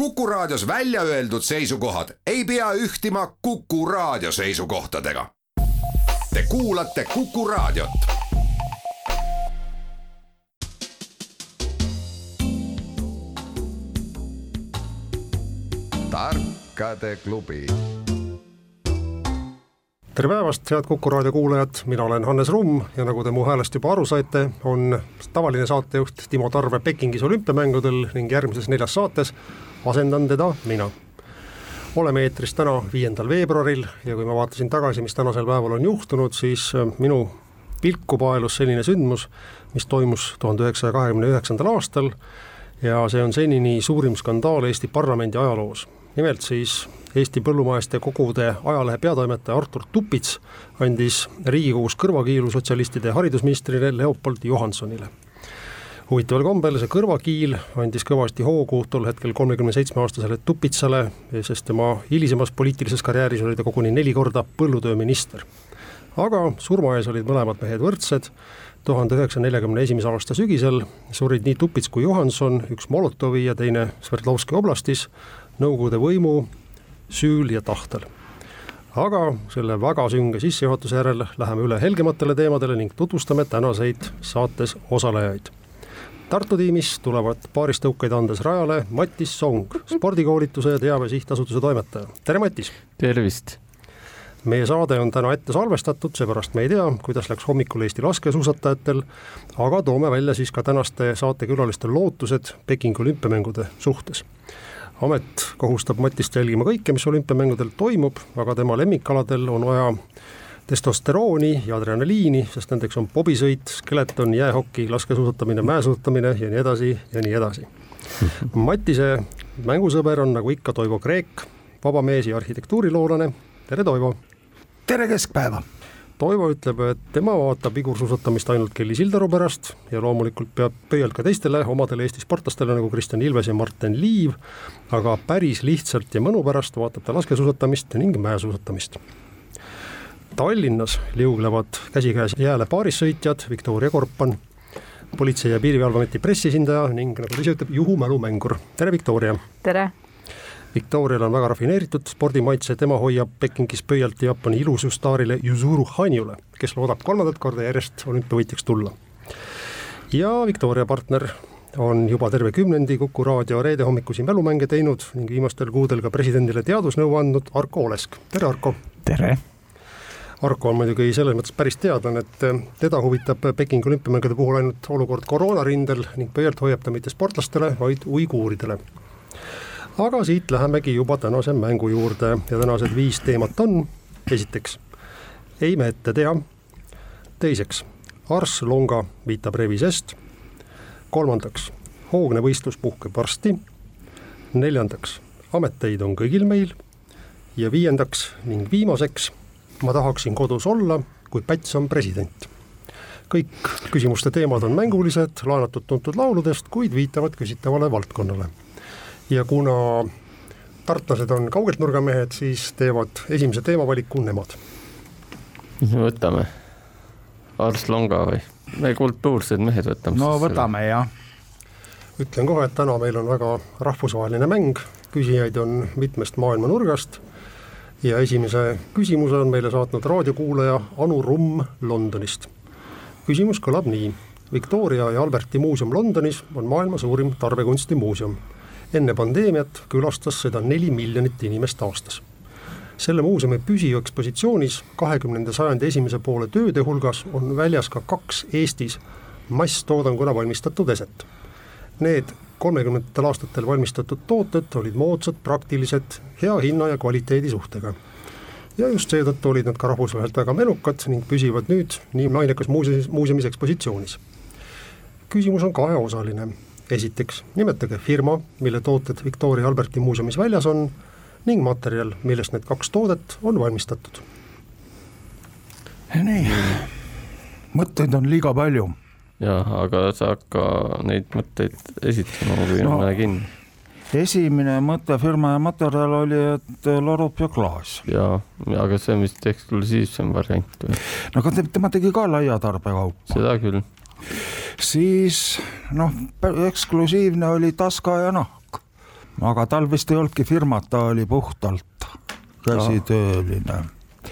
Kuku Raadios välja öeldud seisukohad ei pea ühtima Kuku Raadio seisukohtadega. Te kuulate Kuku Raadiot. tarkade klubi tere päevast, head Kuku raadio kuulajad, mina olen Hannes Rumm ja nagu te mu häälest juba aru saite, on tavaline saatejuht Timo Tarve Pekingis olümpiamängudel ning järgmises neljas saates asendan teda mina. oleme eetris täna, viiendal veebruaril ja kui ma vaatasin tagasi, mis tänasel päeval on juhtunud, siis äh, minu pilku paelus selline sündmus, mis toimus tuhande üheksasaja kahekümne üheksandal aastal ja see on senini suurim skandaal Eesti parlamendi ajaloos. nimelt siis Eesti Põllumajaste Kogude ajalehe peatoimetaja Artur Tupits andis Riigikogus kõrvakiilu sotsialistide haridusministrile Leopold Johansonile huvitaval kombel see kõrvakiil andis kõvasti hoogu tol hetkel kolmekümne seitsme aastasele Tupitsale, sest tema hilisemas poliitilises karjääris oli ta koguni neli korda põllutööminister. aga surma ees olid mõlemad mehed võrdsed, tuhande üheksasaja neljakümne esimese aasta sügisel surid nii Tupits kui Johanson, üks Molotovi ja teine Sverdlovski oblastis, Nõukogude võimu süül ja tahtel. Aga selle väga sünge sissejuhatuse järel läheme üle helgematele teemadele ning tutvustame tänaseid saates osalejaid Tartu tiimis tulevad paaristõukeid andes rajale Mattis Song, spordikoolituse ja teabe sihtasutuse toimetaja. tere, Mattis! tervist! meie saade on täna ette salvestatud, seepärast me ei tea, kuidas läks hommikul Eesti laskesuusatajatel, aga toome välja siis ka tänaste saatekülaliste lootused Pekingi olümpiamängude suhtes. amet kohustab Mattist jälgima kõike, mis olümpiamängudel toimub, aga tema lemmikaladel on vaja testosterooni ja adrenaliini, sest nendeks on pobisõit, skeleton, jäähoki, laskesuusatamine, mäesuusatamine ja nii edasi ja nii edasi. Matise mängusõber on nagu ikka Toivo Kreek, vabamees ja arhitektuuriloolane, tere Toivo! tere keskpäeva! Toivo ütleb, et tema vaatab vigursuusatamist ainult Kelly Sildaru pärast ja loomulikult peab pöialt ka teistele omadele Eesti sportlastele nagu Kristjan Ilves ja Martin Liiv, aga päris lihtsalt ja mõnu pärast vaatab ta laskesuusatamist ning mäesuusatamist Tallinnas liuglevad käsikäes jääle paarissõitjad Viktoria Korpan, politsei- ja piirivalveameti pressiesindaja ning nagu ta ise ütleb, juhumälumängur. tere, Viktoria! tere! Viktorial on väga rafineeritud spordimaitse, tema hoiab Pekingis pöialt Jaapani ilususstaarile Yuzuru Hanjule, kes loodab kolmandat korda järjest olümpiavõitjaks tulla. ja Viktoria partner on juba terve kümnendi Kuku raadio reede hommikusi mälumänge teinud ning viimastel kuudel ka presidendile teadusnõu andnud Arko Olesk, tere Arko! tere! Arko on muidugi selles mõttes päris teadlane, et eh, teda huvitab Pekingi olümpiamängude puhul ainult olukord koroonarindel ning pöialt hoiab ta mitte sportlastele, vaid uiguuridele. aga siit lähemegi juba tänase mängu juurde ja tänased viis teemat on, esiteks, ei me ette tea, teiseks, Ars Longa viitab revisest, kolmandaks, hoogne võistlus puhkeb varsti, neljandaks, ameteid on kõigil meil. Ja viiendaks ning viimaseks ma tahaksin kodus olla, kui Päts on president. kõik küsimuste teemad on mängulised, laenatud tuntud lauludest, kuid viitavad küsitavale valdkonnale. ja kuna tartlased on kaugelt nurgamehed, siis teevad esimese teemavaliku nemad. mis me võtame? Ars Longa või? me kultuursed mehed võtame. no võtame jah. ütlen kohe, et täna meil on väga rahvusvaheline mäng, küsijaid on mitmest maailma nurgast ja esimese küsimuse on meile saatnud raadiokuulaja Anu Rumm Londonist. küsimus kõlab nii. Victoria ja Alberti muuseum Londonis on maailma suurim tarbekunstimuuseum. enne pandeemiat külastas seda neli miljonit inimest aastas. selle muuseumi püsiekspositsioonis kahekümnenda sajandi esimese poole tööde hulgas on väljas ka kaks Eestis masstoodanguna valmistatud eset. Need kolmekümnendatel aastatel valmistatud tooted olid moodsad, praktilised, hea hinna ja kvaliteedi suhtega. ja just seetõttu olid nad ka rahvusvaheliselt väga menukad ning püsivad nüüd nii mainekas muuseumis, muuseumis ekspositsioonis. küsimus on kaheosaline. esiteks, nimetage firma, mille tooted Victoria Alberti muuseumis väljas on ning materjal, millest need kaks toodet on valmistatud. nii, mõtteid on liiga palju jah, aga sa hakka neid mõtteid esitama, ma püüan no, mõne kinni. esimene mõte firma ja materjal oli, et larup ja klaas. ja, aga see on vist eksklusiivsem variant või? no aga tema tegi ka laia tarbekaupa. seda küll. siis noh, eksklusiivne oli taska ja nahk aga tal vist ei olnudki firmat, ta oli puhtalt käsitööline.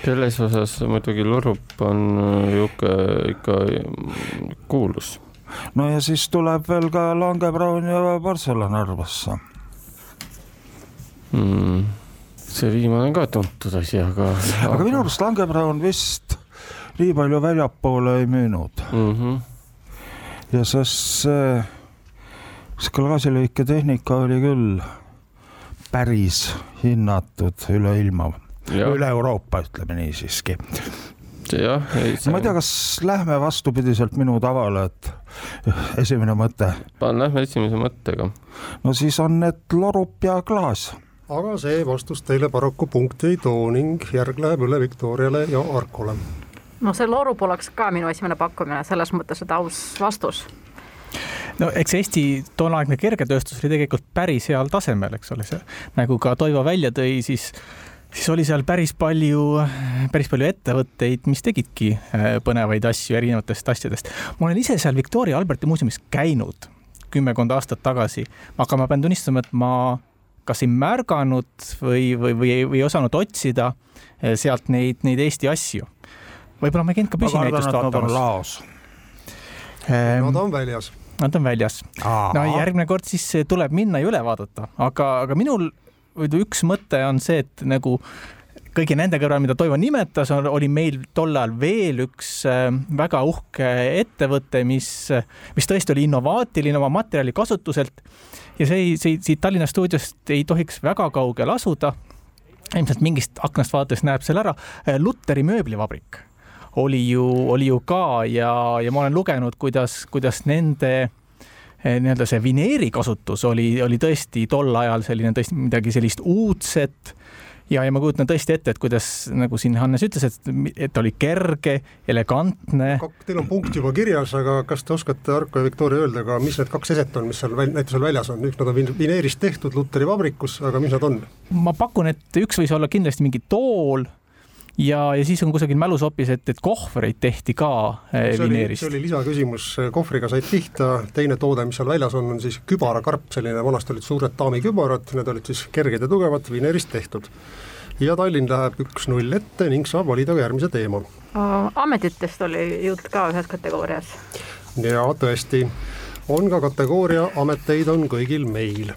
Selles osas muidugi Lorup on niisugune ikka kuulus. no ja siis tuleb veel ka Langebraun ja Barcelona arvesse mm,. see viimane on ka tuntud asi, aga. aga minu arust Langebraun vist nii palju väljapoole ei müünud mm. -hmm. ja sest see, see klaasilõiketehnika oli küll päris hinnatud üle ilma, üle Euroopa, ütleme nii siiski jah, ei see. ma ei tea, kas lähme vastupidiselt minu tavale, et esimene mõte. Lähme esimese mõttega. no siis on need lorup ja klaas aga see vastus teile paraku punkti ei too ning järg läheb üle Viktoriale ja Arkole. no see Lorup oleks ka minu esimene pakkumine, selles mõttes, et aus vastus. no eks Eesti tolleaegne kergetööstus oli tegelikult päris heal tasemel, eks ole, see nagu ka Toivo välja tõi, siis siis oli seal päris palju, päris palju ettevõtteid, mis tegidki äh, põnevaid asju erinevatest asjadest. ma olen ise seal Victoria Alberti muuseumis käinud kümmekond aastat tagasi, aga ma pean tunnistama, et ma kas ei märganud või, või, või, või ei osanud otsida eh, sealt neid, neid Eesti asju. võib-olla ma ei käinud ka püsinäitust vaatamas. laos ehm,. Nad on väljas. Nad on väljas. no järgmine kord siis tuleb minna ja üle vaadata, aga, aga minul üks mõte on see, et nagu kõigi nende kõrval, mida Toivo nimetas, oli meil tol ajal veel üks äh, väga uhke ettevõte, mis, mis tõesti oli innovaatiline oma materjali kasutuselt. ja see, see siit Tallinna stuudiost ei tohiks väga kaugel asuda. ilmselt mingist aknast vaadates näeb seal ära. Lutteri mööblivabrik oli ju, oli ju ka ja, ja ma olen lugenud, kuidas, kuidas nende äh, nii-öelda see vineeri kasutus oli, oli tõesti tol ajal selline tõesti midagi sellist uudset ja, ja ma kujutan tõesti ette, et kuidas nagu siin Hannes ütles, et, et oli kerge, elegantne. Teil on punkt juba kirjas, aga kas te oskate, Arko ja Viktoria, öelda ka, mis need kaks eset on, mis seal väl, näitusel väljas on, üks nad on vineerist tehtud Luteri vabrikus, aga mis nad on? ma pakun, et üks võis olla kindlasti mingi tool ja, ja siis on kusagil mälusopis, et, et kohvreid tehti ka eh, see vineerist. see oli lisaküsimus, kohvriga said pihta, teine toode, mis seal väljas on, on siis kübarakarp, selline vanasti olid suured daamikübarad, need olid siis kerged ja tugevad, vineerist tehtud. ja Tallinn läheb üks-null ette ning saab valida ka järgmise teema. ametitest oli jutt ka ühes kategoorias. ja tõesti, on ka kategooria Ameteid on kõigil meil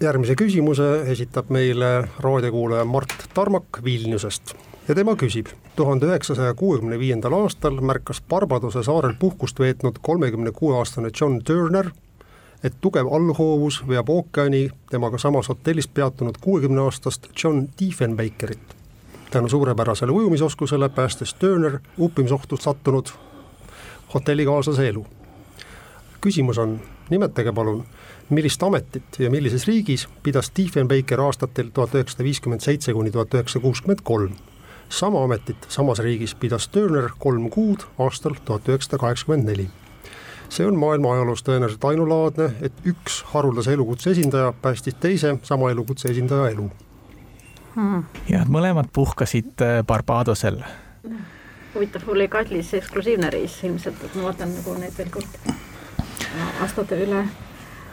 järgmise küsimuse esitab meile raadiokuulaja Mart Tarmak Vilniusest ja tema küsib. tuhande üheksasaja kuuekümne viiendal aastal märkas Barbadose saarel puhkust veetnud kolmekümne kuue aastane John Turner, et tugev allhoovus veab ookeani temaga samas hotellis peatunud kuuekümne aastast John Diefenbakerit. tänu suurepärasele ujumisoskusele päästis Turner uppimisohtu sattunud hotellikaaslase elu. küsimus on, nimetage palun, millist ametit ja millises riigis pidas Diefenbaker aastatel tuhat üheksasada viiskümmend seitse kuni tuhat üheksasada kuuskümmend kolm sama ametit samas riigis pidas Turner kolm kuud aastal tuhat üheksasada kaheksakümmend neli. see on maailma ajaloos tõenäoliselt ainulaadne, et üks haruldase elukutse esindaja päästis teise sama elukutse esindaja elu hmm.. ja mõlemad puhkasid äh, Barbadosel. huvitav, mul oli Kadlis eksklusiivne reis ilmselt, et ma vaatan nagu neid veel kord aastate üle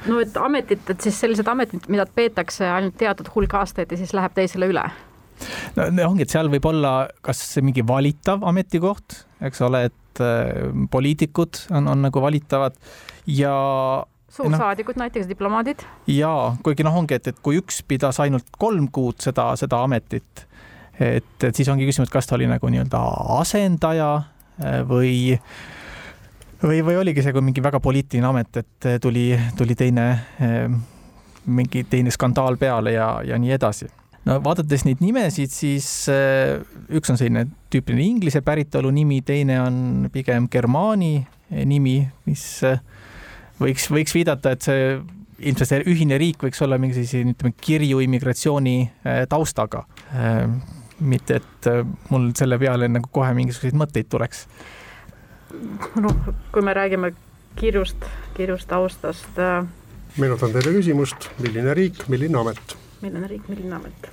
no et ametit, et siis sellised ametid, mida peetakse ainult teatud hulk aastaid ja siis läheb teisele üle no ongi, et seal võib olla kas mingi valitav ametikoht, eks ole, et äh, poliitikud on, on nagu valitavad ja suursaadikud no, näiteks, diplomaadid. jaa, kuigi noh, ongi, et, et kui üks pidas ainult kolm kuud seda, seda ametit, et, et siis ongi küsimus, kas ta oli nagu nii-öelda asendaja äh, või või, või oligi see kui mingi väga poliitiline amet, et tuli, tuli teine, äh, mingi teine skandaal peale ja, ja nii edasi no vaadates neid nimesid, siis äh, üks on selline tüüpiline inglise päritolu nimi, teine on pigem germaani äh, nimi, mis äh, võiks, võiks viidata, et see ilmselt see ühine riik võiks olla mingi sellise, ütleme, kirju immigratsiooni taustaga. mitte, et mul selle peale nagu kohe mingisuguseid mõtteid tuleks. noh, kui me räägime kirjust, kirjust taustast. meenutan teile küsimust, milline riik, milline amet milline riik, milline amet?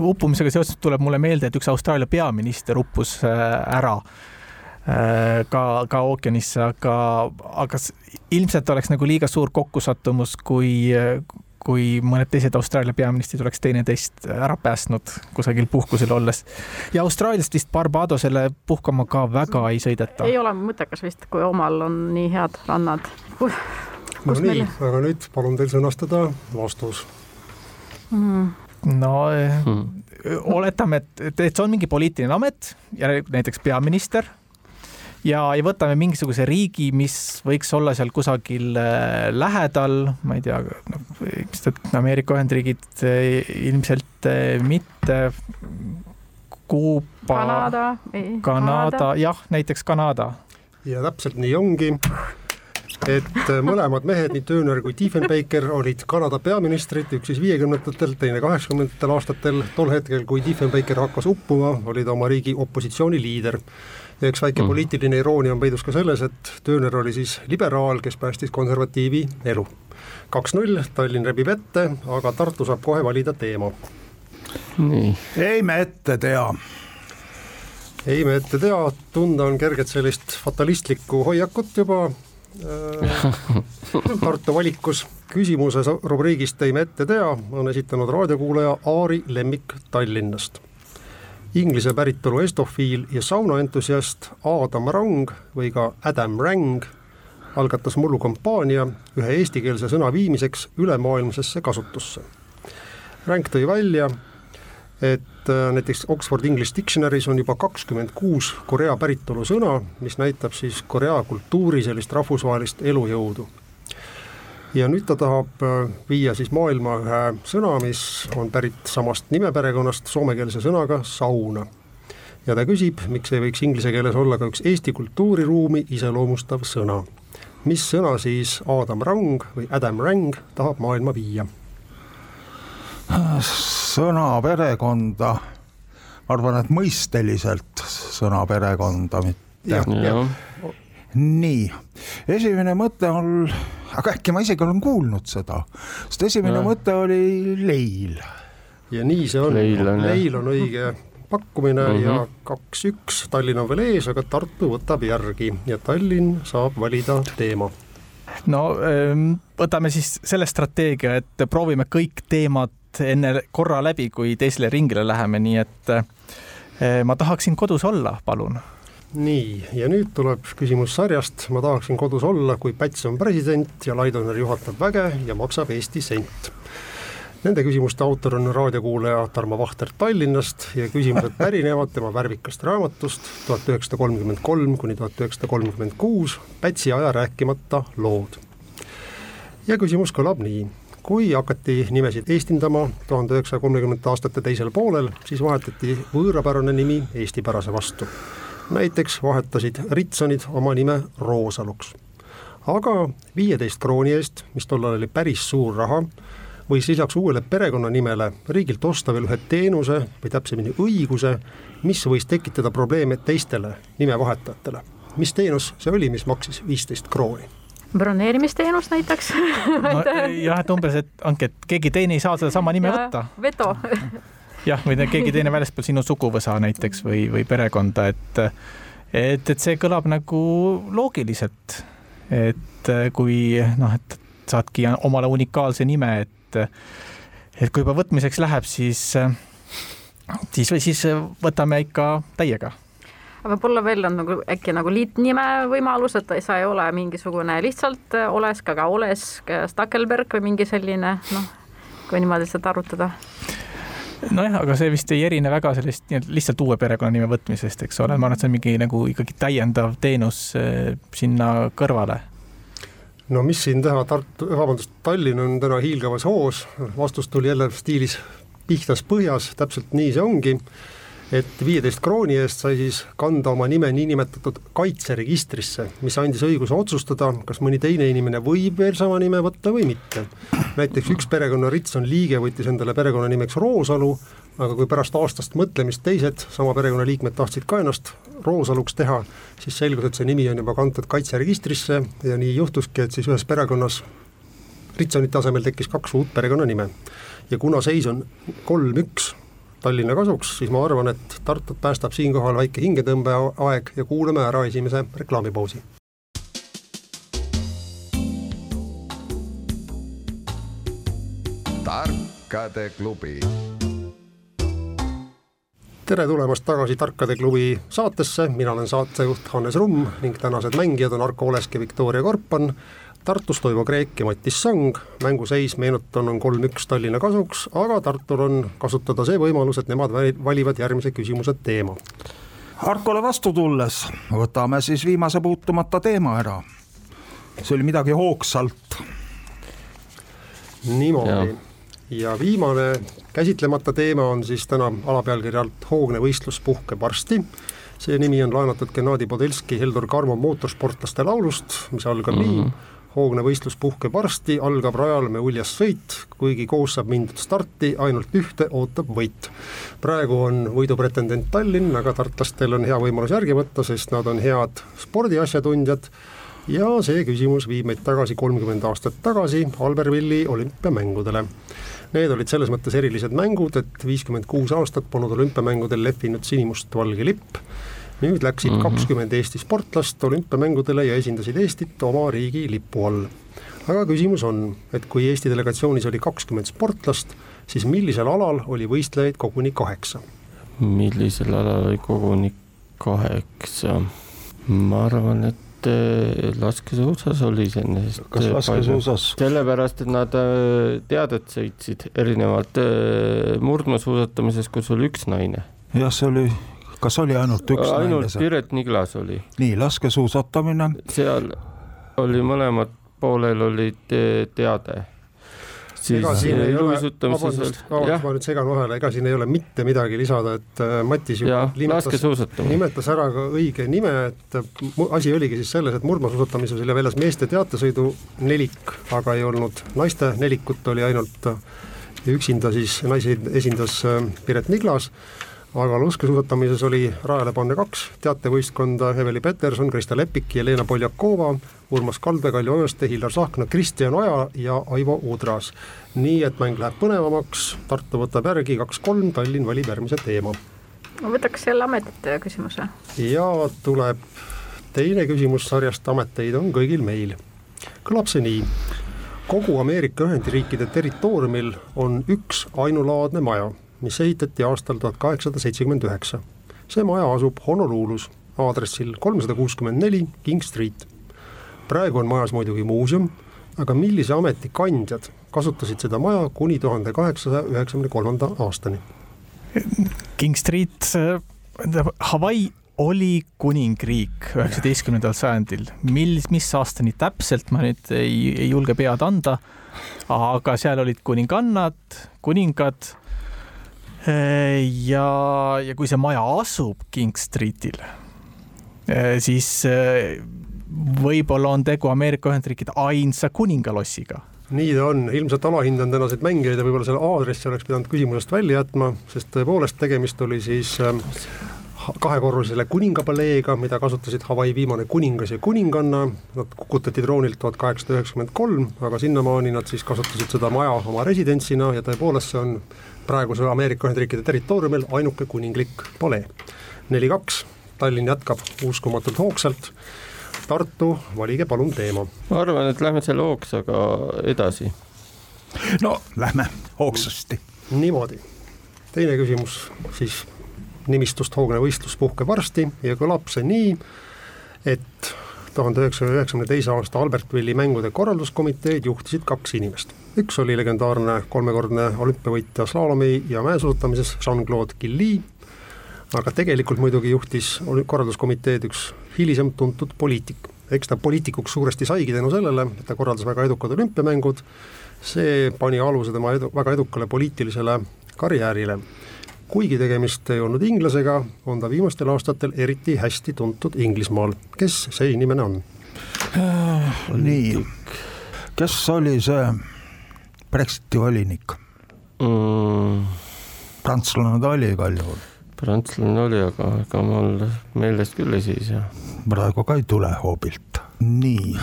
uppumisega seoses tuleb mulle meelde, et üks Austraalia peaminister uppus äh, ära äh, ka, ka ookeanisse, aga, aga ilmselt oleks nagu liiga suur kokkusattumus, kui, kui mõned teised Austraalia peaministrid oleks teineteist ära päästnud kusagil puhkusel olles. ja Austraaliast vist Barbadosele puhkama ka väga ei sõideta. ei ole mõttekas vist, kui omal on nii head rannad. no nii meil..., aga nüüd palun teil sõnastada vastus mm no hmm. oletame, et, et see on mingi poliitiline amet ja näiteks peaminister ja, ja võtame mingisuguse riigi, mis võiks olla seal kusagil äh, lähedal, ma ei tea, noh, ilmselt Ameerika Ühendriigid äh, ilmselt mitte. Kuuba. Kanada. Kanada, jah, näiteks Kanada. ja täpselt nii ongi et mõlemad mehed, nii Turner kui Diefenbaker olid Kanada peaministrid, üks siis viiekümnendatel, teine kaheksakümnendatel aastatel, tol hetkel, kui Diefenbaker hakkas uppuma, oli ta oma riigi opositsiooni liider. ja üks väike mm. poliitiline iroonia on peidus ka selles, et Turner oli siis liberaal, kes päästis konservatiivi elu. kaks-null, Tallinn rebib ette, aga Tartu saab kohe valida teema. nii. ei me ette tea ei me ette tea, tunda on kerget sellist fatalistlikku hoiakut juba Äh, Tartu valikus küsimuse rubriigis Teime ette tea on esitanud raadiokuulaja Aari Lemmik Tallinnast. Inglise päritolu estofiil ja saunaentusiast Adam Rang või ka Adam Rang algatas mullu kampaania ühe eestikeelse sõna viimiseks ülemaailmsesse kasutusse. Rang tõi välja, et äh, näiteks Oxford English Dictionary's on juba kakskümmend kuus Korea päritolu sõna, mis näitab siis Korea kultuuri sellist rahvusvahelist elujõudu. ja nüüd ta tahab äh, viia siis maailma ühe sõna, mis on pärit samast nimeperekonnast, soomekeelse sõnaga sauna. ja ta küsib, miks ei võiks inglise keeles olla ka üks Eesti kultuuriruumi iseloomustav sõna. mis sõna siis Adam Rang või Adam Rang tahab maailma viia? Sõna perekonda, ma arvan, et mõisteliselt sõna perekonda, mitte. nii, esimene mõte on, aga äkki ma isegi olen kuulnud seda, sest esimene ja. mõte oli leil. ja nii see on, leil on, leil on õige pakkumine mm -hmm. ja kaks-üks, Tallinn on veel ees, aga Tartu võtab järgi ja Tallinn saab valida teema no ehm, võtame siis selle strateegia, et proovime kõik teemad enne korra läbi, kui teisele ringile läheme, nii et eh, ma tahaksin kodus olla, palun. nii, ja nüüd tuleb küsimus sarjast, ma tahaksin kodus olla, kui Päts on president ja Laidoner juhatab väge ja maksab Eesti sent. Nende küsimuste autor on raadiokuulaja Tarmo Vahter Tallinnast ja küsimused pärinevad tema värvikast raamatust tuhat üheksasada kolmkümmend kolm kuni tuhat üheksasada kolmkümmend kuus, Pätsi aja rääkimata lood. ja küsimus kõlab nii kui hakati nimesid eestindama tuhande üheksasaja kolmekümnendate aastate teisel poolel, siis vahetati võõrapärane nimi eestipärase vastu. näiteks vahetasid Ritsonid oma nime Roosaluks. aga viieteist krooni eest, mis tollal oli päris suur raha, võis lisaks uuele perekonnanimele riigilt osta veel ühe teenuse või täpsemini õiguse, mis võis tekitada probleeme teistele nimevahetajatele. mis teenus see oli, mis maksis viisteist krooni? Broneerimisteenus näiteks no, jah, et umbes, et ongi, et keegi teine ei saa sedasama nime ja, võtta. veto jah, või keegi teine väljaspool sinu suguvõsa näiteks või, või perekonda, et et, et see kõlab nagu loogiliselt. et kui noh, et saadki omale unikaalse nime, et et kui juba võtmiseks läheb, siis siis või siis võtame ikka täiega võib-olla veel on nagu äkki nagu liitnime võimalus, et sa ei ole mingisugune lihtsalt äh, Olesk, aga Olesk Stakelberg või mingi selline noh, kui niimoodi seda arutada nojah, aga see vist ei erine väga sellest nii-öelda lihtsalt uue perekonnanime võtmisest, eks ole, ma arvan, et see on mingi nagu ikkagi täiendav teenus äh, sinna kõrvale. no mis siin teha, Tartu, vabandust, Tallinn on täna hiilgavas hoos, vastus tuli jälle stiilis pihtas põhjas, täpselt nii see ongi et viieteist krooni eest sai siis kanda oma nime niinimetatud kaitseregistrisse, mis andis õiguse otsustada, kas mõni teine inimene võib veel sama nime võtta või mitte. näiteks üks perekonna Ritson liige võttis endale perekonnanimeks Roosalu, aga kui pärast aastast mõtlemist teised sama perekonnaliikmed tahtsid ka ennast Roosaluks teha, siis selgus, et see nimi on juba kantud kaitseregistrisse ja nii juhtuski, et siis ühes perekonnas Ritsonite asemel tekkis kaks uut perekonnanime. ja kuna seis on kolm-üks Tallinna kasuks, siis ma arvan, et Tartut päästab siinkohal väike hingetõmbeaeg ja kuulame ära esimese reklaamipausi. tarkade klubi tere tulemast tagasi Tarkade klubi saatesse, mina olen saatejuht Hannes Rumm ning tänased mängijad on Arko Olesk ja Viktoria Korpan. Tartus Toivo Kreek ja Mattis Sang, mänguseis, meenutan, on kolm-üks Tallinna kasuks, aga Tartul on kasutada see võimalus, et nemad valivad järgmise küsimuse teema. Arkole vastu tulles võtame siis viimase puutumata teema ära. see oli midagi hoogsalt. niimoodi ja viimane käsitlemata teema on siis täna alapealkirja alt Hoogne võistlus puhkeb varsti. see nimi on laenatud Gennadi Podelski Heldur Karmo mootorsportlaste laulust, mis algab mm -hmm. nii. Hoogne võistlus puhkeb varsti, algab rajal me uljas sõit, kuigi koos saab mindud starti, ainult ühte ootab võit. praegu on võidupretendent Tallinn, aga tartlastel on hea võimalus järgi võtta, sest nad on head spordiasjatundjad ja see küsimus viib meid tagasi kolmkümmend aastat tagasi Albervilli olümpiamängudele Need olid selles mõttes erilised mängud, et viiskümmend kuus aastat polnud olümpiamängudel lehvinud sinimustvalge lipp. Nüüd läksid mhm. kakskümmend mm -hmm. Eesti sportlast olümpiamängudele ja esindasid Eestit oma riigi lipu all. aga küsimus on, et kui Eesti delegatsioonis oli kakskümmend sportlast, siis millisel alal oli võistlejaid koguni kaheksa? millisel alal oli koguni kaheksa? ma arvan, et äh, laskesuusas oli see enne. kas laskesuusas? sellepärast, et nad äh, teadet sõitsid erinevalt murdmaasuusatamises, kus oli üks naine. jah, see oli, kas oli ainult üks ainult naine? ainult Piret Niglas oli. nii, laskesuusatamine? seal oli mõlemad poolel olid teade siis ega siin ei ole, vabandust, vabandust, ma nüüd segan vahele, ega siin ei ole mitte midagi lisada, et äh, Matis juba nimetas, nimetas ära ka õige nime, et äh, asi oligi siis selles, et murdmaasuusatamises oli väljas meeste teatesõidu nelik, aga ei olnud naiste nelikut, oli ainult äh, üksinda siis naisi esindas Piret Niglas aga laskesuusatamises oli rajale panna kaks teatevõistkonda, Eveli Peterson, Krista Lepik ja Leena Poljakova, Urmas Kaldvee, Kaljo Õõste, Hillar Sahkna, Kristjan Oja ja Aivo Udras. nii et mäng läheb põnevamaks, Tartu võtab järgi kaks-kolm, Tallinn valib järgmise teema. ma võtaks jälle ametite küsimuse. ja tuleb teine küsimus sarjast Ameteid on kõigil meil. kõlab see nii kogu Ameerika Ühendriikide territooriumil on üks ainulaadne maja mis ehitati aastal tuhat kaheksasada seitsekümmend üheksa. see maja asub Honolulus aadressil kolmsada kuuskümmend neli King Street. praegu on majas muidugi muuseum, aga millise ameti kandjad kasutasid seda maja kuni tuhande kaheksasaja üheksakümne kolmanda aastani? King Street, tähendab Hawaii oli kuningriik üheksateistkümnendal sajandil, mil, mis aastani täpselt, ma nüüd ei, ei julge pead anda, aga seal olid kuningannad, kuningad ja, ja kui see maja asub King Streetil, eh, siis eh, võib-olla on tegu Ameerika Ühendriikide ainsa kuningalossiga nii ta on, ilmselt alahindan tänaseid mängijaid ja võib-olla selle aadressi oleks pidanud küsimusest välja jätma, sest tõepoolest tegemist oli siis äh, kahekorrulisele kuningapaleega, mida kasutasid Hawaii viimane kuningas ja kuninganna, nad kukutati troonilt tuhat kaheksasada üheksakümmend kolm, aga sinnamaani nad siis kasutasid seda maja oma residentsina ja tõepoolest see on praeguse Ameerika Ühendriikide territooriumil ainuke kuninglik palee. neli-kaks, Tallinn jätkab uskumatult hoogsalt. Tartu, valige palun teema. ma arvan, et lähme selle hoogsaga edasi. no lähme hoogsasti. niimoodi, teine küsimus siis nimistust hoogne võistlus puhkeb varsti ja kõlab see nii, et tuhande üheksasaja üheksakümne teise aasta Albertvilli mängude korralduskomiteed juhtisid kaks inimest. Üks oli legendaarne kolmekordne olümpiavõitja slaalomi ja mäesuusatamises Jean-Claude Gilly, aga tegelikult muidugi juhtis korralduskomiteed üks hilisem tuntud poliitik. eks ta poliitikuks suuresti saigi tänu sellele, et ta korraldas väga edukad olümpiamängud, see pani aluse tema edu, väga edukale poliitilisele karjäärile kuigi tegemist ei olnud inglasega, on ta viimastel aastatel eriti hästi tuntud Inglismaal. kes see inimene on äh,? nii, kes oli see Brexiti volinik mm.? prantslane ta oli igal juhul. prantslane oli, aga ega mul meelest küll ei siis jah. praegu ka ei tule hoobilt. nii,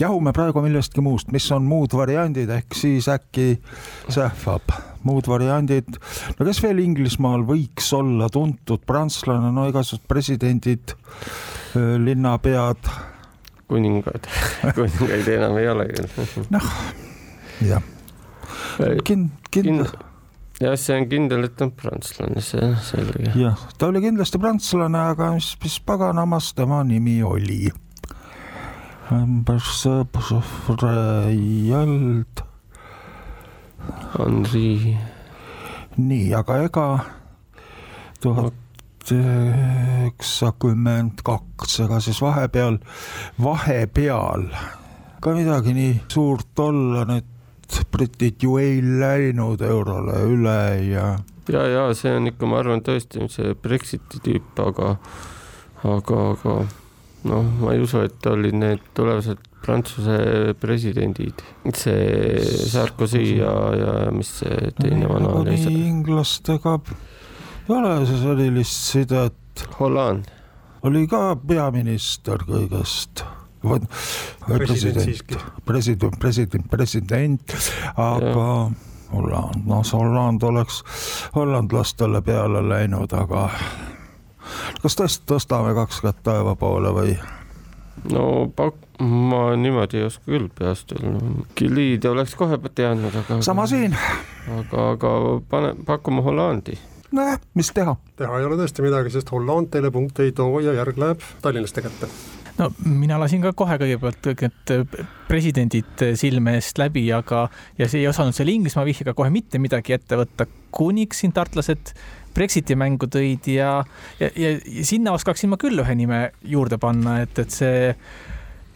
jahume praegu millestki muust, mis on muud variandid, ehk siis äkki sähvab muud variandid. no kes veel Inglismaal võiks olla tuntud prantslane, no igasugused presidendid, linnapead. kuningad kuningaid enam ei ole küll. noh, jah kind-, kindel jah, see on kindel, et ta on prantslane, see selge. jah, ta oli kindlasti prantslane, aga mis, mis paganamas tema nimi oli? Henri. nii, aga ega tuhat üheksakümmend kaks, ega siis vahepeal, vahepeal ka midagi nii suurt olla, need britid ju ei läinud eurole üle ja. ja, ja see on ikka, ma arvan tõesti see Brexiti tüüp, aga, aga, aga noh, ma ei usu, et olid need tulevased Prantsuse presidendid, see Sarkozy ja, ja mis see teine vana oli? inglastega ei ole sellist sidet. Holland. oli ka peaminister kõigest president, president, president, president, aga Holland, noh, Holland oleks hollandlastele peale läinud, aga kas tõesti tõstame kaks kätt taeva poole või? no pak-, ma niimoodi ei oska küll peast öelda, Giliidi oleks kohe teadnud, aga. sama siin. aga, aga pane, pakume Hollandi. nojah, mis teha. teha ei ole tõesti midagi, sest Holland teile punkte ei too ja järg läheb Tallinnaste kätte no mina lasin ka kohe kõigepealt kõik need presidendid silme eest läbi, aga, ja see ei osanud selle Inglismaa vihjega kohe mitte midagi ette võtta, kuniks siin tartlased Brexiti mängu tõid ja, ja, ja, ja sinna oskaksin ma küll ühe nime juurde panna, et, et see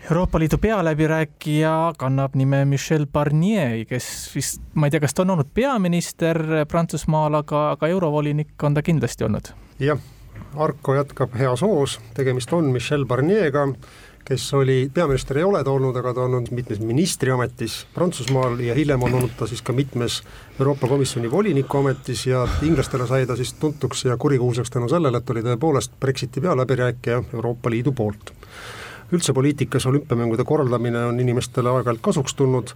Euroopa Liidu pealäbirääkija kannab nime Michel Barnier, kes vist, ma ei tea, kas ta on olnud peaminister Prantsusmaal, aga, aga eurovolinik on ta kindlasti olnud. jah, Arko jätkab heas hoos, tegemist on Michel Barnier'ga kes oli, peaminister ei ole ta olnud, aga ta on olnud mitmes ministriametis Prantsusmaal ja hiljem on olnud ta siis ka mitmes Euroopa Komisjoni voliniku ametis ja inglastele sai ta siis tuntuks ja kurikuulsaks tänu sellele, et oli tõepoolest Brexiti pealäbirääkija Euroopa Liidu poolt. üldse poliitikas olümpiamängude korraldamine on inimestele aeg-ajalt kasuks tulnud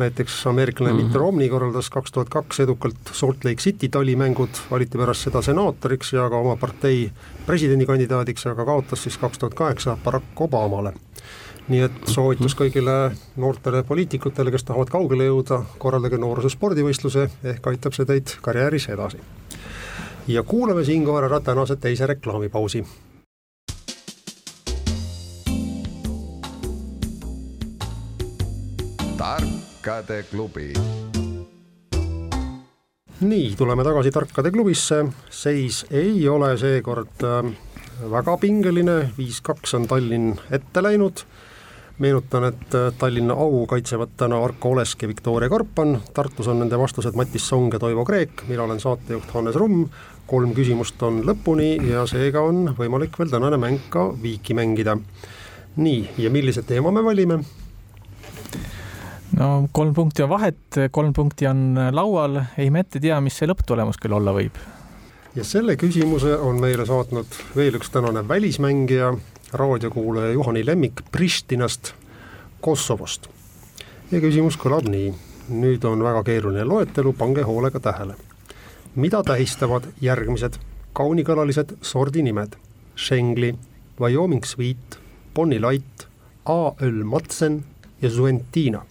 näiteks ameeriklane mm -hmm. Mitt Romney korraldas kaks tuhat kaks edukalt Salt Lake City talimängud, valiti pärast seda senaatoriks ja ka oma partei presidendikandidaadiks, aga kaotas siis kaks tuhat kaheksa Barack Obamale. nii et soovitus kõigile noortele poliitikutele, kes tahavad kaugele jõuda, korraldage nooruse spordivõistluse, ehk aitab see teid karjääris edasi. ja kuulame siinkohal ära tänase teise reklaamipausi tarkade klubi. nii, tuleme tagasi Tarkade klubisse, seis ei ole seekord äh, väga pingeline, viis-kaks on Tallinn ette läinud, meenutan, et äh, Tallinna au kaitsevad täna Arko Olesk ja Viktoria Karpan, Tartus on nende vastused Matis Song ja Toivo Kreek, mina olen saatejuht Hannes Rumm, kolm küsimust on lõpuni ja seega on võimalik veel tänane mäng ka viiki mängida. nii, ja millise teema me valime? No kolm punkti on vahet, kolm punkti on laual, ei me ette tea, mis see lõpptulemus küll olla võib. ja selle küsimuse on meile saatnud veel üks tänane välismängija, raadiokuulaja Juhani Lemmik Pristinast, Kosovost. ja küsimus kõlab nii, nüüd on väga keeruline loetelu, pange hoolega tähele. mida tähistavad järgmised kaunikõlalised sordinimed? Schengli, Wyoming Sweet, Bonnie Light, A-öl Madsen ja Zuentina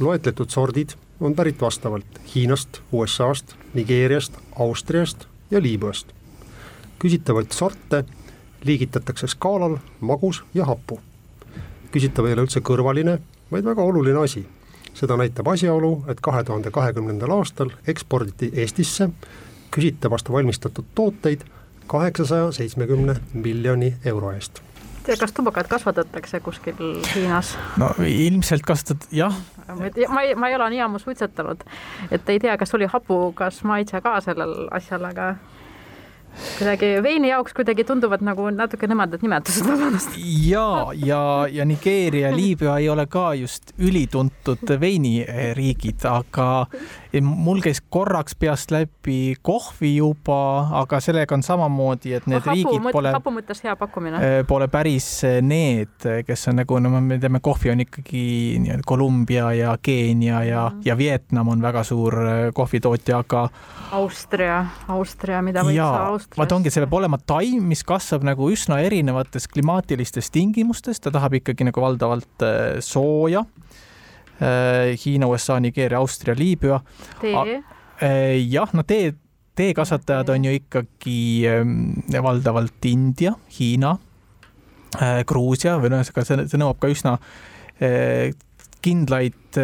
loetletud sordid on pärit vastavalt Hiinast, USA-st, Nigeeriast, Austriast ja Liibüast. küsitavaid sorte liigitatakse skaalal magus ja hapu. küsitav ei ole üldse kõrvaline, vaid väga oluline asi. seda näitab asjaolu, et kahe tuhande kahekümnendal aastal eksporditi Eestisse küsitavast valmistatud tooteid kaheksasaja seitsmekümne miljoni euro eest tea, kas tubakat kasvatatakse kuskil Hiinas? no ilmselt kasvatad, jah. ma ei, ma ei ole nii ammu suitsetanud, et ei tea, kas oli hapukas maitse ka sellel asjal, aga kuidagi veini jaoks kuidagi tunduvad nagu natuke nõmedad nimetused, vabandust. ja, ja, ja Nigeeria, Liibüa ei ole ka just ülituntud veiniriigid, aga mul käis korraks peast läbi kohvi juba, aga sellega on samamoodi, et need hapu, riigid pole. hapu mõttes hea pakkumine. Äh, pole päris need, kes on nagu, no me teame, kohvi on ikkagi nii-öelda Kolumbia ja Keenia ja mm., ja Vietnam on väga suur äh, kohvitootja, aga. Austria, Austria, mida võiks Austrias. vaat ongi, see peab olema taim, mis kasvab nagu üsna erinevates klimaatilistes tingimustes, ta tahab ikkagi nagu valdavalt äh, sooja Hiina, USA, Nigeeria, Austria, Liibüa. tee? jah, no tee, teekasvatajad on ju ikkagi valdavalt India, Hiina, Gruusia või noh, ühesõnaga see, see nõuab ka üsna kindlaid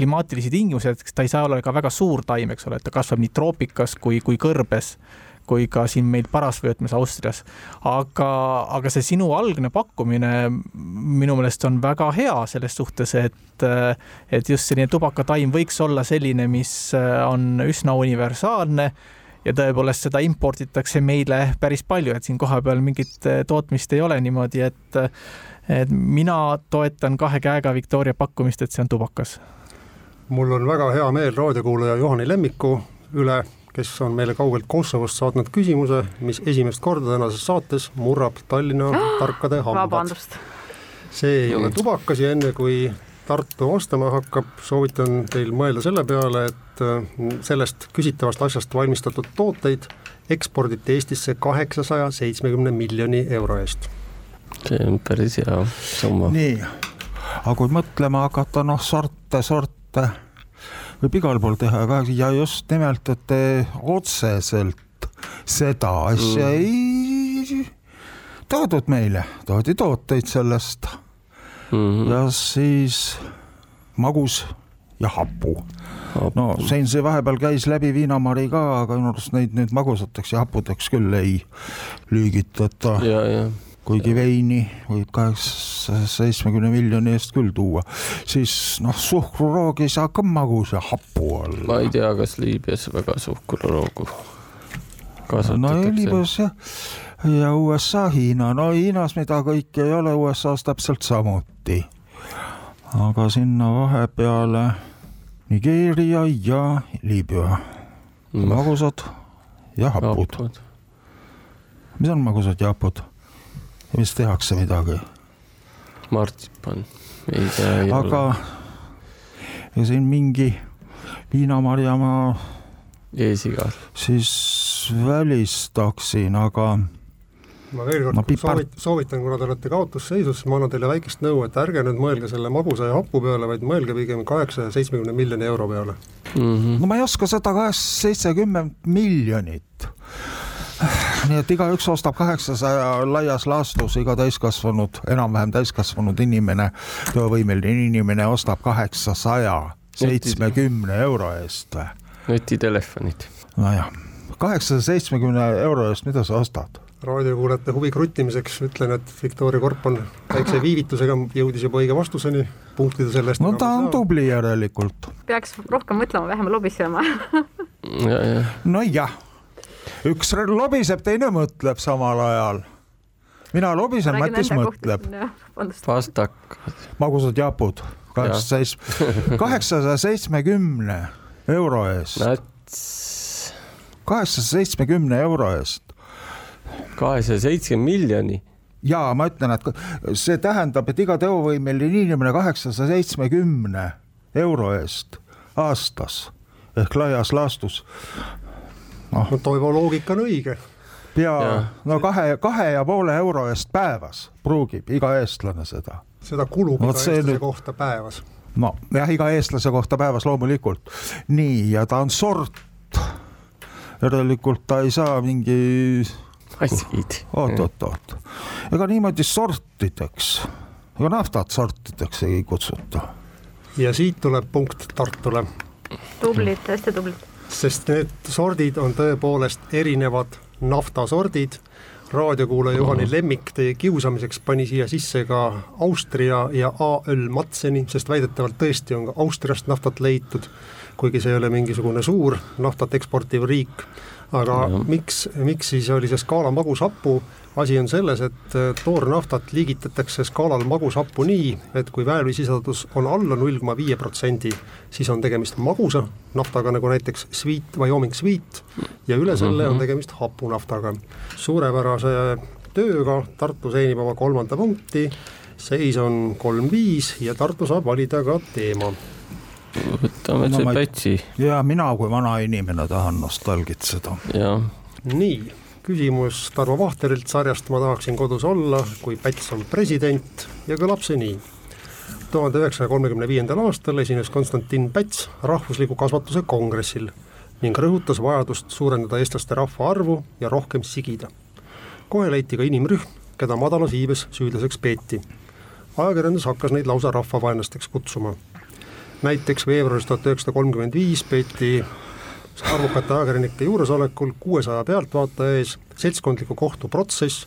klimaatilisi tingimusi, et ta ei saa olla ka väga suur taim, eks ole, et ta kasvab nii troopikas kui, kui kõrbes kui ka siin meil parasvöötmes Austrias. aga, aga see sinu algne pakkumine minu meelest on väga hea selles suhtes, et, et just selline tubakataim võiks olla selline, mis on üsna universaalne ja tõepoolest seda imporditakse meile päris palju, et siin kohapeal mingit tootmist ei ole niimoodi, et et mina toetan kahe käega Victoria pakkumist, et see on tubakas mul on väga hea meel raadiokuulaja Juhani Lemmiku üle, kes on meile kaugelt Kosovost saatnud küsimuse, mis esimest korda tänases saates murrab Tallinna tarkade hambad. see ei ole tubakas ja enne kui Tartu vastama hakkab, soovitan teil mõelda selle peale, et äh, sellest küsitavast asjast valmistatud tooteid eksporditi Eestisse kaheksasaja seitsmekümne miljoni euro eest. see on päris hea summa. nii, aga kui mõtlema hakata, noh, sorte, sorte võib igal pool teha, aga ja just nimelt, et otseselt seda asja mm. ei toodud meile, toodi tooteid sellest mm. -hmm. ja siis magus ja hapu. no siin see vahepeal käis läbi viinamari ka, aga minu arust neid nüüd magusateks ja happudeks küll ei lüügitata. ja, ja kuigi veini võib kaheksa, seitsmekümne miljoni eest küll tuua, siis noh, suhkruroog ei saa ka magus ja hapu olla. ma ei tea, kas Liibüas väga suhkruroogu kasvatatakse. no Liibüas jah, ja USA, Hiina, no Hiinas mida kõike ei ole, USA-s täpselt samuti. aga sinna vahepeale Nigeeria ja Liibüa, magusad ja hapud. mis on magusad ja hapud? Ja mis tehakse midagi. martsipan, ei tea. aga ja siin mingi viinamarjamaa. eesigal. siis välistaksin, aga ma veel kord no, soovit, soovitan, kuna te olete kaotusseisus, siis ma annan teile väikest nõu, et ärge nüüd mõelge selle magusa ja hapu peale, vaid mõelge pigem kaheksasaja seitsmekümne miljoni euro peale mm. -hmm. no ma ei oska seda kaheksasada seitsekümmend miljonit nii et igaüks ostab kaheksasaja laias laastus, iga täiskasvanud, enam-vähem täiskasvanud inimene, töövõimeline inimene ostab kaheksasaja seitsmekümne euro eest või? nutitelefonid. nojah, kaheksasaja seitsmekümne euro eest, mida sa ostad? raadiokuulajate huvi kruttimiseks ütlen, et Victoria Korp on väikse viivitusega jõudis juba õige vastuseni, punktide selle eest. no ta on tubli järelikult. peaks rohkem mõtlema, vähem lobisema nojah üks lobiseb, teine mõtleb samal ajal. mina lobisen, Matis mõtleb. pastakad. magusad japud, kaheksasaja seitsmekümne euro eest. kaheksasaja seitsmekümne euro eest. kahesaja seitsekümmend miljoni ja ma ütlen, et see tähendab, et iga teovõimeline inimene kaheksasaja seitsmekümne euro eest aastas ehk laias laastus noh. no Toivo loogika on õige. pea, no kahe, kahe ja poole euro eest päevas pruugib iga eestlane seda. seda kulub no, iga eestlase nüüd... kohta päevas. no jah, iga eestlase kohta päevas loomulikult. nii, ja ta on sort. järelikult ta ei saa mingi maskiid. oot-oot-oot, ega niimoodi sortideks, ega naftat sortideks ei kutsuta. ja siit tuleb punkt Tartule. tublid, hästi tublid sest need sordid on tõepoolest erinevad naftasordid. raadiokuulaja Juhani Lemmik teie kiusamiseks pani siia sisse ka Austria ja AÖL Matseni, sest väidetavalt tõesti on ka Austriast naftat leitud, kuigi see ei ole mingisugune suur naftat eksportiv riik. aga ja. miks, miks siis oli see skaala magushapu asi on selles, et äh, toornaftat liigitatakse skaalal magusappu nii, et kui väävlisisaldus on alla null koma viie protsendi, siis on tegemist magusa naftaga, nagu näiteks Sweet, Wyoming Sweet, ja üle selle on mhm. tegemist hapunaftaga. suurepärase tööga Tartu teenib oma kolmanda punkti, seis on kolm-viis ja Tartu saab valida ka teema võtame no, see Pätsi. ja mina kui vana inimene tahan nostalgitseda. nii küsimus Tarmo Vahterilt sarjast Ma tahaksin kodus olla, kui Päts on president ja kõlab see nii. tuhande üheksasaja kolmekümne viiendal aastal esines Konstantin Päts rahvusliku kasvatuse kongressil ning rõhutas vajadust suurendada eestlaste rahvaarvu ja rohkem sigida. kohe leiti ka inimrühm, keda madalas iibes süüdlaseks peeti. ajakirjandus hakkas neid lausa rahvavaenlasteks kutsuma. näiteks veebruaris tuhat üheksasada kolmkümmend viis peeti arvukate ajakirjanike juuresolekul kuuesaja pealtvaataja ees seltskondliku kohtuprotsess,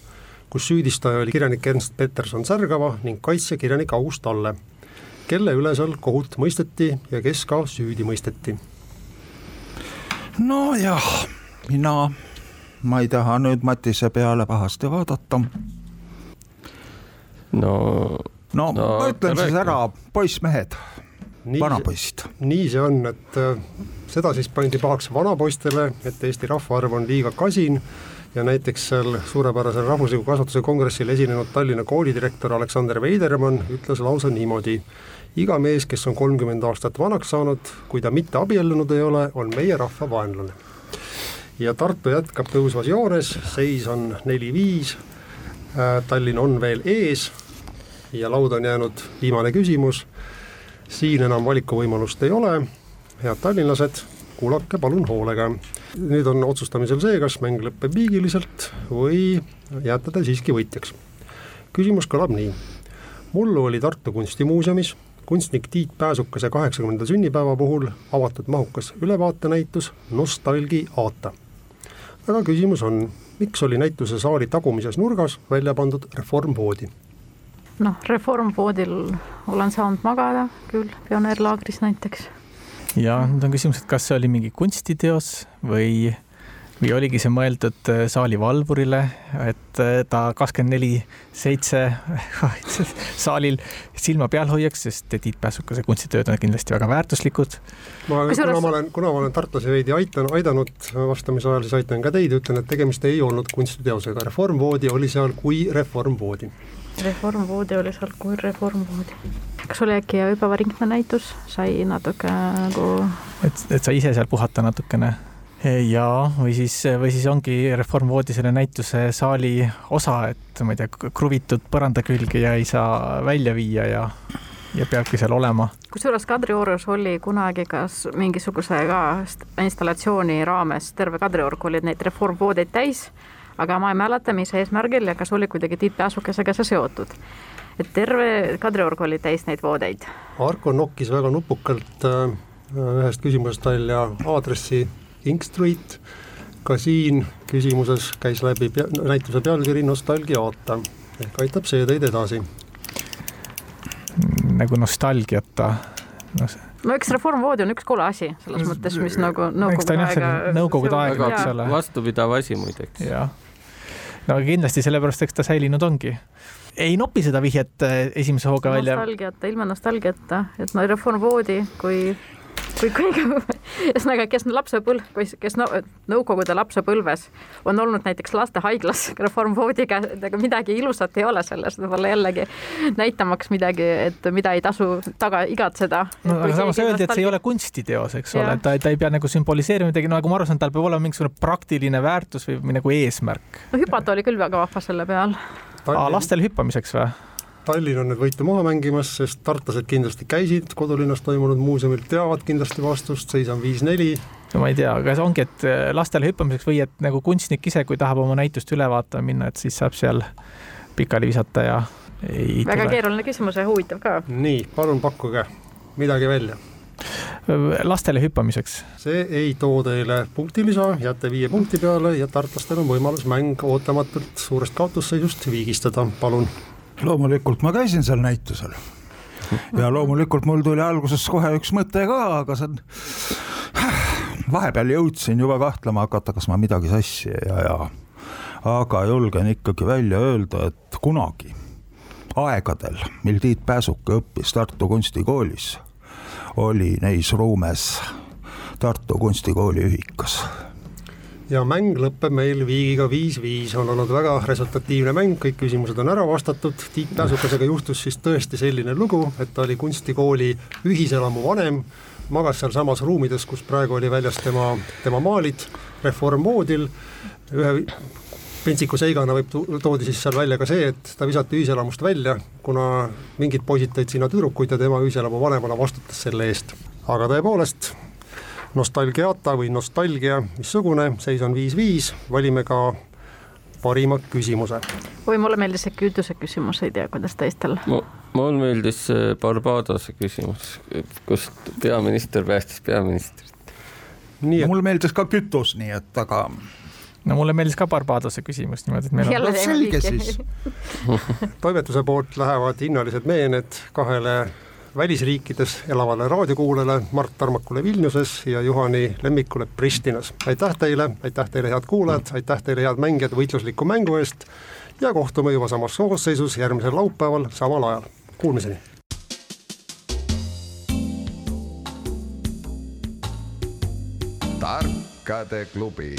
kus süüdistaja oli kirjanik Ernst Peterson Särgava ning kaitsja kirjanik August Talle, kelle üle seal kohut mõisteti ja kes ka süüdi mõisteti. Nojah, mina, ma ei taha nüüd Matise peale pahasti vaadata. no, no, no ma ütlen siis ära, poissmehed, vanapoisid. nii see on, et äh, seda siis pandi pahaks vanapoistele, et Eesti rahvaarv on liiga kasin ja näiteks seal suurepärasel rahvusliku kasvatuse kongressil esinenud Tallinna koolidirektor Aleksander Veidermann ütles lausa niimoodi iga mees, kes on kolmkümmend aastat vanaks saanud, kui ta mitte abiellunud ei ole, on meie rahva vaenlane. ja Tartu jätkab tõusvas joones, seis on neli-viis, äh, Tallinn on veel ees ja lauda on jäänud viimane küsimus, siin enam valikuvõimalust ei ole, head tallinlased, kuulake palun hoolega. nüüd on otsustamisel see, kas mäng lõpeb viigiliselt või jääte te siiski võitjaks. küsimus kõlab nii mullu oli Tartu Kunstimuuseumis kunstnik Tiit Pääsukese kaheksakümnenda sünnipäeva puhul avatud mahukas ülevaatenäitus Nostalgi aata. aga küsimus on, miks oli näituse saali tagumises nurgas välja pandud reformvoodi? Noh, reformvoodil olen saanud magada küll, pioneerlaagris näiteks. ja nüüd on küsimus, et kas see oli mingi kunstiteos või või oligi see mõeldud äh, saali valvurile, et äh, ta kakskümmend neli seitse saalil silma peal hoiaks, sest Tiit Pääsukese kunstitööd on kindlasti väga väärtuslikud. ma, kuna ma olen, kuna ma olen tartlasi veidi aitan, aidanud vastamise ajal, siis aitan ka teid, ütlen, et tegemist ei olnud kunstiteosega, reformvoodi oli seal kui reformvoodi. Reformvoodi oli seal kui reformvoodi. kas oli äkki ööpäevaringne näitus, sai natuke nagu et, et sa ise seal puhata natukene ja, või siis, või siis ongi Reformvoodi selle näituse saali osa, et ma ei tea, kruvitud põranda külge ja ei saa välja viia ja, ja peabki seal olema. kusjuures Kadriorus oli kunagi kas mingisuguse ka installatsiooni raames terve Kadriorg olid neid reformvoodeid täis, aga ma ei mäleta, mis eesmärgil ja kas oli kuidagi Tiit Pääsukesega see seotud et terve Kadriorg oli täis neid voodeid. Arko nokkis väga nupukalt äh, ühest küsimusest välja aadressi Ink Street. ka siin küsimuses käis läbi pea, näituse pealkiri Nostalgiaata ehk aitab see teid edasi. nagu nostalgiata no, no eks reformvoodi on üks kole asi, selles mõttes, mis nagu nõukogude aega. nõukogude aeg, eks ole. vastupidav asi muideks. jah, no kindlasti sellepärast, eks ta säilinud ongi. ei nopi seda vihjet eh, esimese hooga välja. nostalgiata, ilma nostalgiata, et no reformvoodi kui kui kõige, ühesõnaga, kes lapsepõlv, kes no, Nõukogude lapsepõlves on olnud näiteks lastehaiglas reformvoodiga, ega midagi ilusat ei ole selles, võib-olla jällegi näitamaks midagi, et mida ei tasu taga igatseda. no aga samas öeldi, et see ei ole kunstiteos, eks ole, ta, ta ei pea nagu sümboliseerima midagi, no nagu ma aru saan, tal peab olema mingisugune praktiline väärtus või nagu eesmärk. no hüpata oli küll väga vahva selle peal. lastel hüppamiseks või? Tallinn on nüüd võitu maha mängimas, sest tartlased kindlasti käisid kodulinnas toimunud muuseumil, teavad kindlasti vastust, seis on viis-neli. no ma ei tea, kas ongi, et äh, lastele hüppamiseks või et nagu kunstnik ise, kui tahab oma näitust üle vaatama minna, et siis saab seal pikali visata ja ei väga tule. keeruline küsimus ja huvitav ka. nii, palun pakkuge midagi välja äh, lastele hüppamiseks. see ei too teile punktilisa, jääte viie punkti peale ja tartlastel on võimalus mäng ootamatult suurest kaotusseisust viigistada, palun loomulikult ma käisin seal näitusel ja loomulikult mul tuli alguses kohe üks mõte ka, aga see on, vahepeal jõudsin juba kahtlema hakata, kas ma midagi sassi ei aja. aga julgen ikkagi välja öelda, et kunagi aegadel, mil Tiit Pääsuke õppis Tartu Kunstikoolis, oli neis ruumes Tartu Kunstikooli ühikas ja mäng lõpeb meil viigiga viis-viis, on olnud väga resultatiivne mäng, kõik küsimused on ära vastatud, Tiit Pääsukesega juhtus siis tõesti selline lugu, et ta oli kunstikooli ühiselamu vanem, magas sealsamas ruumides, kus praegu oli väljas tema, tema maalid, reformmoodil, ühe pentsiku seigana võib, toodi siis seal välja ka see, et ta visati ühiselamust välja, kuna mingid poisid tõid sinna tüdrukuid ja tema ühiselamu vanemana vastutas selle eest. aga tõepoolest, nostalgiata või nostalgia, missugune, seis on viis-viis, valime ka parima küsimuse. oi, mulle meeldis see kütuse küsimus, ei tea, kuidas teistel. mul meeldis see Barbadose küsimus, kust peaminister päästis peaministrit. nii et... mul meeldis ka kütus, nii et aga no mulle meeldis ka Barbadose küsimus niimoodi, et meil on. no selge siis toimetuse poolt lähevad hinnalised meened kahele välisriikides elavale raadiokuulajale Mart Tarmakule Vilniuses ja Juhani lemmikule Pristinas. aitäh teile, aitäh teile, head kuulajad, aitäh teile, head mängijad, võitlusliku mängu eest ja kohtume juba samas koosseisus järgmisel laupäeval samal ajal. Kuulmiseni. tarkade klubi